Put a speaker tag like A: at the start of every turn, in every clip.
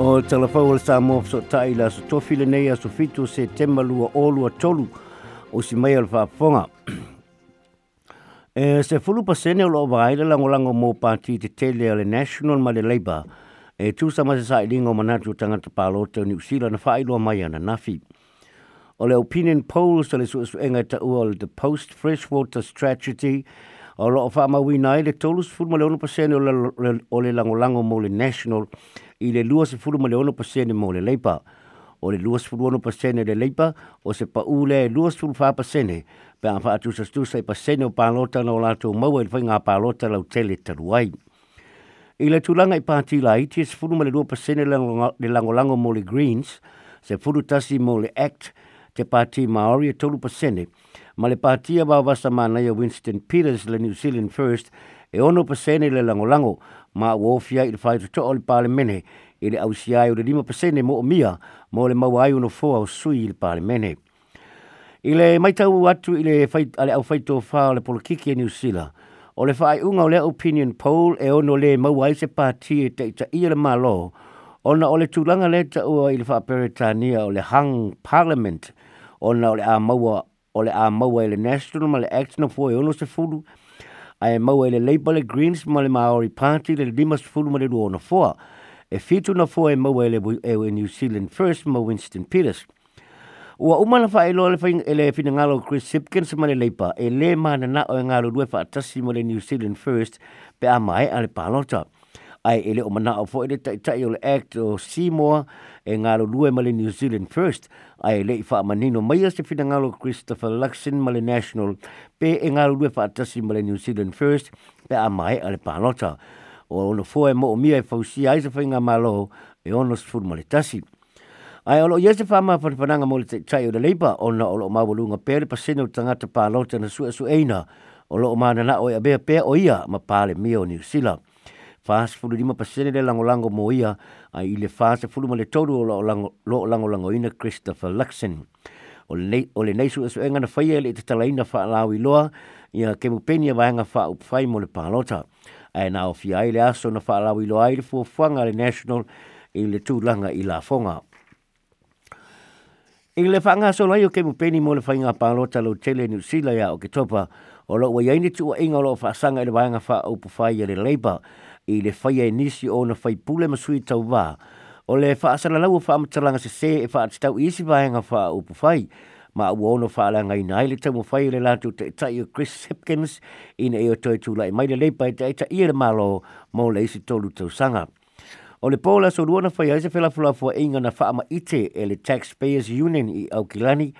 A: O talafau o le sa mo so tai la so tofi le nei a so fitu se tema lua tolu o si mai al whaponga. e se fulu pasene o loo vaile langolango mō pāti te tele a le National ma le Labour e tu ma se sa ilinga o manatu tangata pālote o New Zealand whailoa mai ana nafi. O le opinion polls o le suesuenga ta ua o le The Post Freshwater Strategy o lo fa ma wi nai le tolu se fulma le ono pasene o le lango lango mo le national i le lua se fulma le ono pasene mo le leipa o le lua se fulma pasene le leipa o se pa u le lua se fulma pasene pe a fa atu sa stu sa pasene o palota na o lato mau e le whainga palota lau tele taruai i le tulanga i pāti la iti e se fulma le lua pasene le lango lango mo le greens se fulu tasi mo le act te pāti maori e tolu pasene ma le pātia wā wasa mana ia Winston Peters le New Zealand First e ono pasene le langolango ma ofia i le whaitu to o le pāle mene e le ausiai o le lima pasene mo o mia mo le mawai uno fua o sui i le pāle mene. I le maitau atu i le ale au whaitu o whao le polokiki e New Zealand o le whai unga o le opinion poll e ono le mawai se pātia te ita i le malo ona ole le tūlanga le ta ua i le whaperetania o le hang parliament ona o le a maua o a maua i National ma le Action of Oi e ono se fulu, a e maua i le le Greens ma le Maori Party le lima se fulu ma le duona fua, e fitu na fua e maua i le e New Zealand First ma Winston Peters. Ua umana wha e loa le whaing e le ngalo Chris Sipkins ma le leipa e le mana na o e ngalo due wha atasi ma le New Zealand First pe a mai ale le palota. ai ele o mana o foe le tai tai o act o simoa e ngalo lue male New Zealand First ai ele i manino mai a se whina ngalo Christopher Luxon male National pe e ngalo lue wha atasi male New Zealand First pe a mai ale pānota o ono foe mo o e fausi ai se whainga malo e ono sfuru male tasi ai olo ia se whama whanpananga mo le tai tai o le leipa ona olo mawalunga pe le pasino tangata pānota na sua sueina o loo mana na o e abea pēr o ia ma pāle mia o New Zealand fas fulu lima pasene le lango mo ia ai ile le fulu ma le tolu o lo lango lango ina Christopher Luxon. O e e le, nei, o le neisu so enga na faia le fa talaina whaalawi loa ia ke va a fa u fai mo le pālota. Ai na o fia ile aso na whaalawi loa ai fo fanga le national i le langa i la fonga. I le whanga solo ai o ke mupeni mo le whainga pālota lo tele New ya o ke topa o lo wa yaini tu wa inga lo whaasanga i le waenga wha upwhai i le Labour i le fai e nisi o na fai pule ma sui tau wā. O le wha asana lau o wha amatalanga se se e wha ati tau i isi vahenga wha upu fai. Ma ua ono wha ala ngai nai le tau mo fai le lātu te tai o Chris Hipkins i na eo toi tūla i maile leipa i te eita i le malo mo le isi tolu tau sanga. O le pola so ruona fai aise whela fulafua inga na wha ama ite e le Taxpayers Union i Aukilani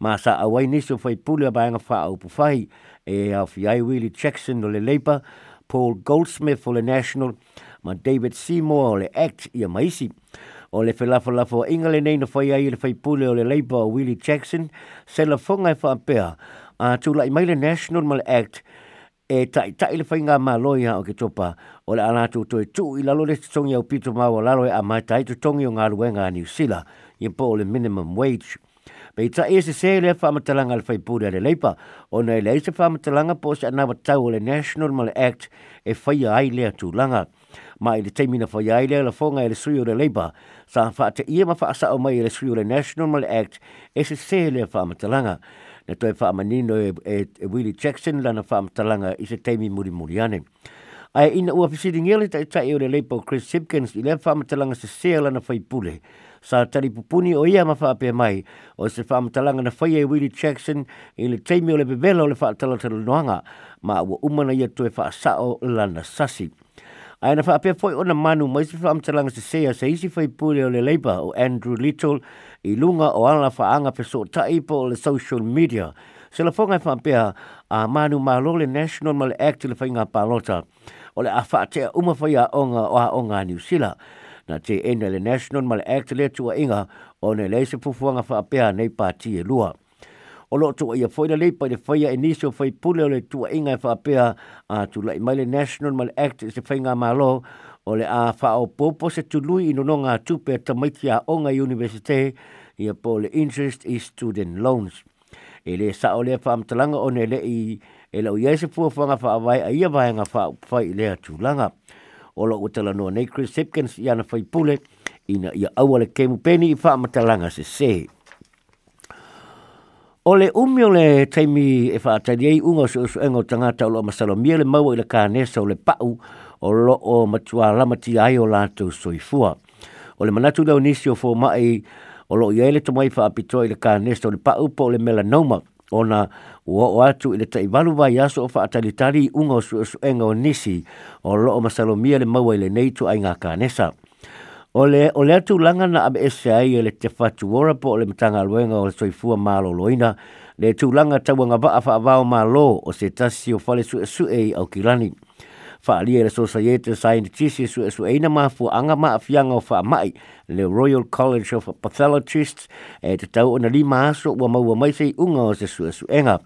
A: ma sa awai nisi o fai pule a bainga wha upu fai e au fi ai Willie Jackson o le leipa Paul Goldsmith for the National, ma David Seymour o le Act i a maisi. O le whelafalafo inga le nei na whai ai le whaipule o le Labour o Willie Jackson, se la whongai e wha apea, a tūla i maile National ma le Act, e tai tai le whai ngā mā loia o ke topa, o le anātu toi tū i lalo le tatongi au pito mau o lalo e a mai tai tatongi o ngā ruenga a New Zealand, i le minimum wage. Pei ta e se se le whamatalanga le whaipūre le leipa, o nei le se whamatalanga po se anawa tau le National Mal Act e whaia ai lea tūlanga. Ma i le teimina whaia ai lea la whonga e le sui o le leipa, sa whaata ia ma whaasa o mai e le sui o le National Mal Act e se se le whamatalanga. Na toi whaamanino e, e, e Willie Jackson lana whamatalanga i se teimi muri muri ane. ai ina ua pisiri ngeli ta itai o le leipo Chris Hipkins i lea whamatalanga se seala na whai pule. Sa tari pupuni o ia mawha ape mai o se whamatalanga na whai e Willie Jackson i le teimi o le bevela o le whaatalatala noanga ma ua umana ia tue wha sao lana sasi. Ai na whaapea poi ona manu mai se whaamtalanga se sea se isi whai pūre o le Labour o Andrew Little i lunga o ala whaanga pe so taipo o le social media. Se la whongai whaapea a manu malo le National Mal Act le whainga palota. o le awhaatea uma whai ya onga o a onga New Zealand. Na te ene le National Mal Act le tua inga o ne leise fufuanga whaapea nei pāti e lua o lo tua ia foina lei pa le whaia e foi o whai pule o le tua inga e whaapea a tu lai mai le National Mal Act se whainga malo o le a o popo se tului ino no ngā tupe tamaiti a onga ngai universite ia po le interest is student loans. E le sa o le whaamtalanga o ne le i e lau iai se fua whanga wha awai a ia wahenga wha whai lea tūlanga. O lau o tala noa nei Chris Hipkins i ana whai pule ina ia awale kemu peni i wha matalanga se se. E o le umi le teimi e wha atari ei unga o se usu engo tangata o lo masalo mia le maua i le kānesa o le pau o lo o matua lamati ai o lātou soifua. O le manatu leo nisi o fō mai o lo i ele tomai wha apitoa i le kānesa o le pau po le melanoma o ua o atu i le taʻivalu vaiaso o faatalitali i uga o suʻesuʻega o nisi o loo masalomia le maua i lenei tuaiga kanesa o le, o le atulaga na abeese ai e le tefatu ora po o le matagaluega o le soifua maloloina le tulaga tauagavaa faavao mālō o se tasi o fale suʻesuʻe i aukilani fa ali era society scientist su e su e ina ma fu anga ma fianga fa mai le royal college of pathologists e te tau ona li ma so wa ma wa mai sei unga o se su e su enga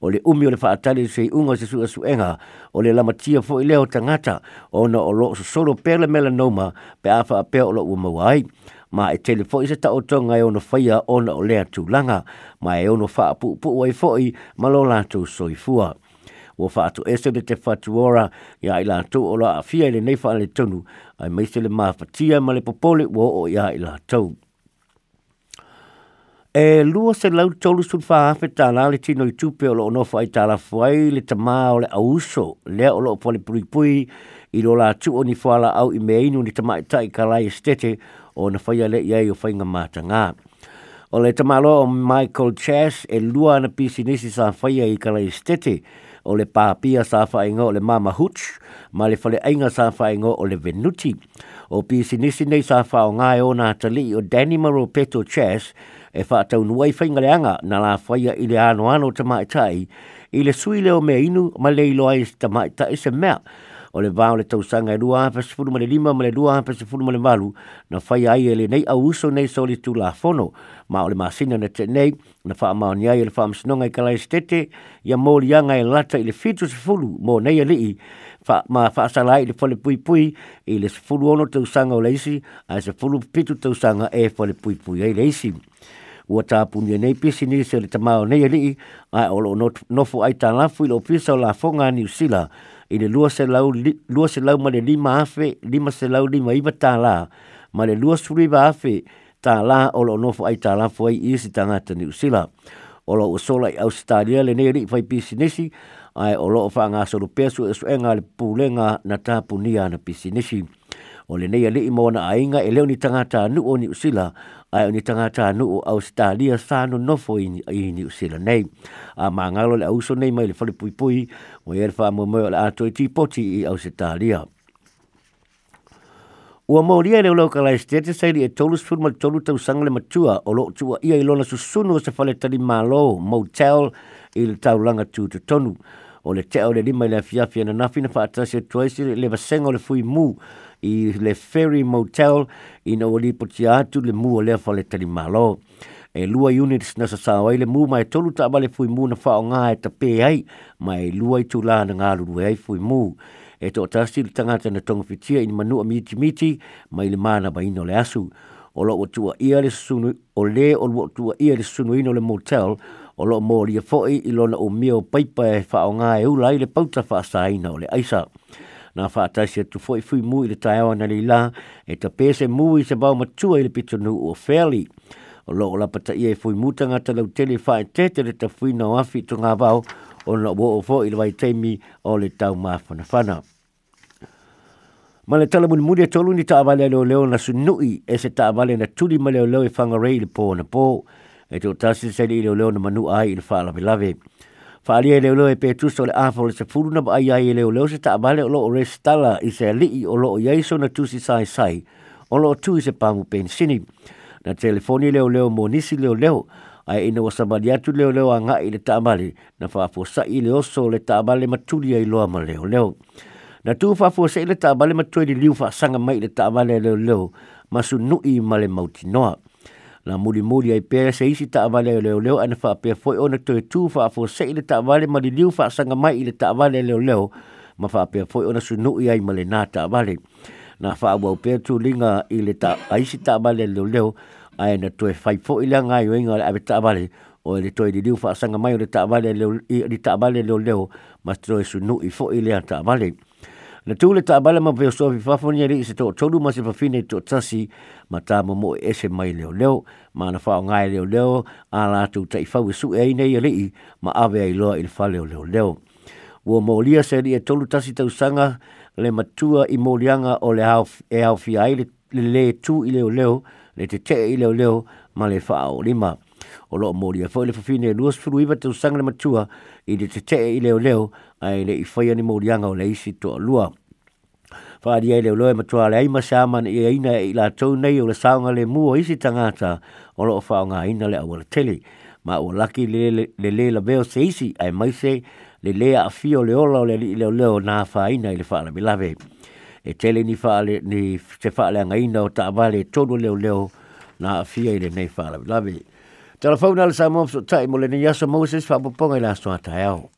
A: o le umi o le faatali sei unga o se su su enga o le lamatia fo i leo tangata ona o lo so solo pele melanoma pe afa pe o lo uma wai ma e tele fo i se tau tonga e ona faia ona o lea langa ma e ono faapu pu wai fo i ma la tu soifua ua faatu ese le te fatuora ia i latou o laa afia i lenei faaletonu ae mai se le mafatia ma le popole ua oo iā i latou e lua se lau tolu sun fa hafe ta la le tino i tupe o loo nofa i ta la fuai le ta o le auso lea o loo pali pui pui i lo la tu o ni fuala au i me inu ni tama maa e i ta i ka lai estete o na faya le iai o fainga maa ngā. O le ta Michael Chess e lua na pisi nisi sa faya i ka lai estete o le pāpia sa whaingo o le mama huch, ma le whale ainga sa whaingo o le venuti. O pisi nisi nei sa wha o ngai o nā tali o Danny Maro Peto Chess, e wha tau nuai whaingale anga na la whaia i le ano ano te mai tai, i le sui leo me inu ma leilo ai te mai se mea, o le vao le tau sanga e lua hapa ma le lima ma le lua hapa ma le malu na fai ai ele nei au uso nei so le tu la fono ma o le masina na te nei na faa maoni ai ele faa msinonga i kalai stete ia mo lianga e lata ele fitu sifuru mo nei ali e i fa ma fa sa lai le fole pui pui e le sifuru ono tausanga o leisi a sifuru pitu tausanga e fole pui pui e leisi ua ta tapunia nei pisi ni se le tamao nei ali e ai o lo nofu ai tanafu i lo pisa o la fonga ni usila i le lua se lau, li, lua se lau ma le lima afe, lima se lau lima iwa tālā, ma le lua suriwa afe tālā o lo nofo ai tālā fuai i si tangata ni usila. O lo usola i Australia le nei ri fai pisinesi, ai o lo wha ngā soro pesu e suenga le pūlenga na tāpunia na pisinesi. O le i mawana ainga e leo ni tangata nu o ni usila, ai ni tanga ta no o australia sa no no fo i ni usila nei a mangalo le uso nei mai le fali pui pui o ia fa mo mo a to ti poti i australia Ua mauria ere ulau kala estete sa ili e tolu sifuru ma tolu tau sanga le matua o lo tua ia ilona su o se fale tani malo, motel, il tau langa tu tonu o le teo le lima i le afiafi ana nafina whaatasi e tuaisi le vasenga o le fui mu i le Ferry Motel i na wali poti atu le mu o lea fa le talimalo. E lua units na sa sasawai le mu mai tolu ta le fui mu na whao ngā e tape ai mai lua i tula na ngā luru e ai fui mu. E to tasi le tangata na tonga fitia i ni manua miti miti mai le mana ba ino le asu. O lo o tua ia le sunu o le o lo tua ia le sunu ino le motel o lo mo li foi i lona o mio pai pai fa o nga e, e ulai le pauta fa sa i o le aisa na fa ta se tu foi fui mu e i le tai ona li la e ta pe se mu i se ba ma tu i le pito o feli o lo la pata i e fui mu tanga ta lau tele fa e te te le ta fui na wafi tu nga vau o lo bo o fo le vai teimi o le tau ma fana fana Ma le tala muni mudi e tolu ni ta avale leo leo na sunui e se ta avale na tuli ma leo leo e fangarei le po na po. e tō tasi sele i leo leo na manu ai i le whaalawe lave. Whaalia i leo leo e pētus o le āwha le se furuna ma ai ai i leo leo se ta amale o lo o restala i se alii o lo o iaiso na tusi sai sai o lo o tui se pangu sini Na telefoni leo leo mo nisi leo leo ai ina wasa mali atu leo leo a ngai le ta amale na whaafosa i le oso le ta amale matuli ai loa ma leo leo. Na tū whaafosa i le ta amale matuli liu whaasanga mai le ta amale leo leo masu nui ma le mautinoa. noa na muli muli ai pe se isi ta vale lah oh, oh, leo leo ana fa pe foi ona to e tu fa fo se ile ta vale ma li fa sanga mai ile ta vale leo leo ma fa pe foi ona su nu ai ma le na ta vale na fa au pe tu linga ile ta ai si ta vale leo leo ai na to e fo ile nga yo inga le ave ta vale o ile to e li fa sanga mai ile ta vale leo ile ta vale leo leo ma to su nu i fo ile lah, ta vale Na tū le tā ma veo sofi whafonia ri se tō tōru ma se whawhine tō tasi ma tā mo mo e se mai leo leo, ma na whao ngai leo leo, a lātou ta i whau e su e i nei ri ma awe ai loa i le wha leo leo leo. Wo mō lia se ri e tōru tasi tau sanga le matua i mō lianga o le hau, e hau fia ai le le tū i leo leo, le te te i leo leo ma le whao lima. Ma le whao lima. o loo molia a le fafine e lua sefulu le matua i le tetee i leoleo ae ai faia ni moliaga o le isi toa lua i leo leo e matua le aima saman i aina i la nei o le saunga le o isi tagata o loo whaonga le awala tele ma ua laki le le, le, le se isi ai maise le le a o le ola o le li leo na nā whaina i le whaala e tele ni whaale ni te whaale anga ina o taavale tonu leo leo nā fia i nei whaala milave Telefona le sa mo so tai mo le ni Yasa Moses fa poponga i la soata e au.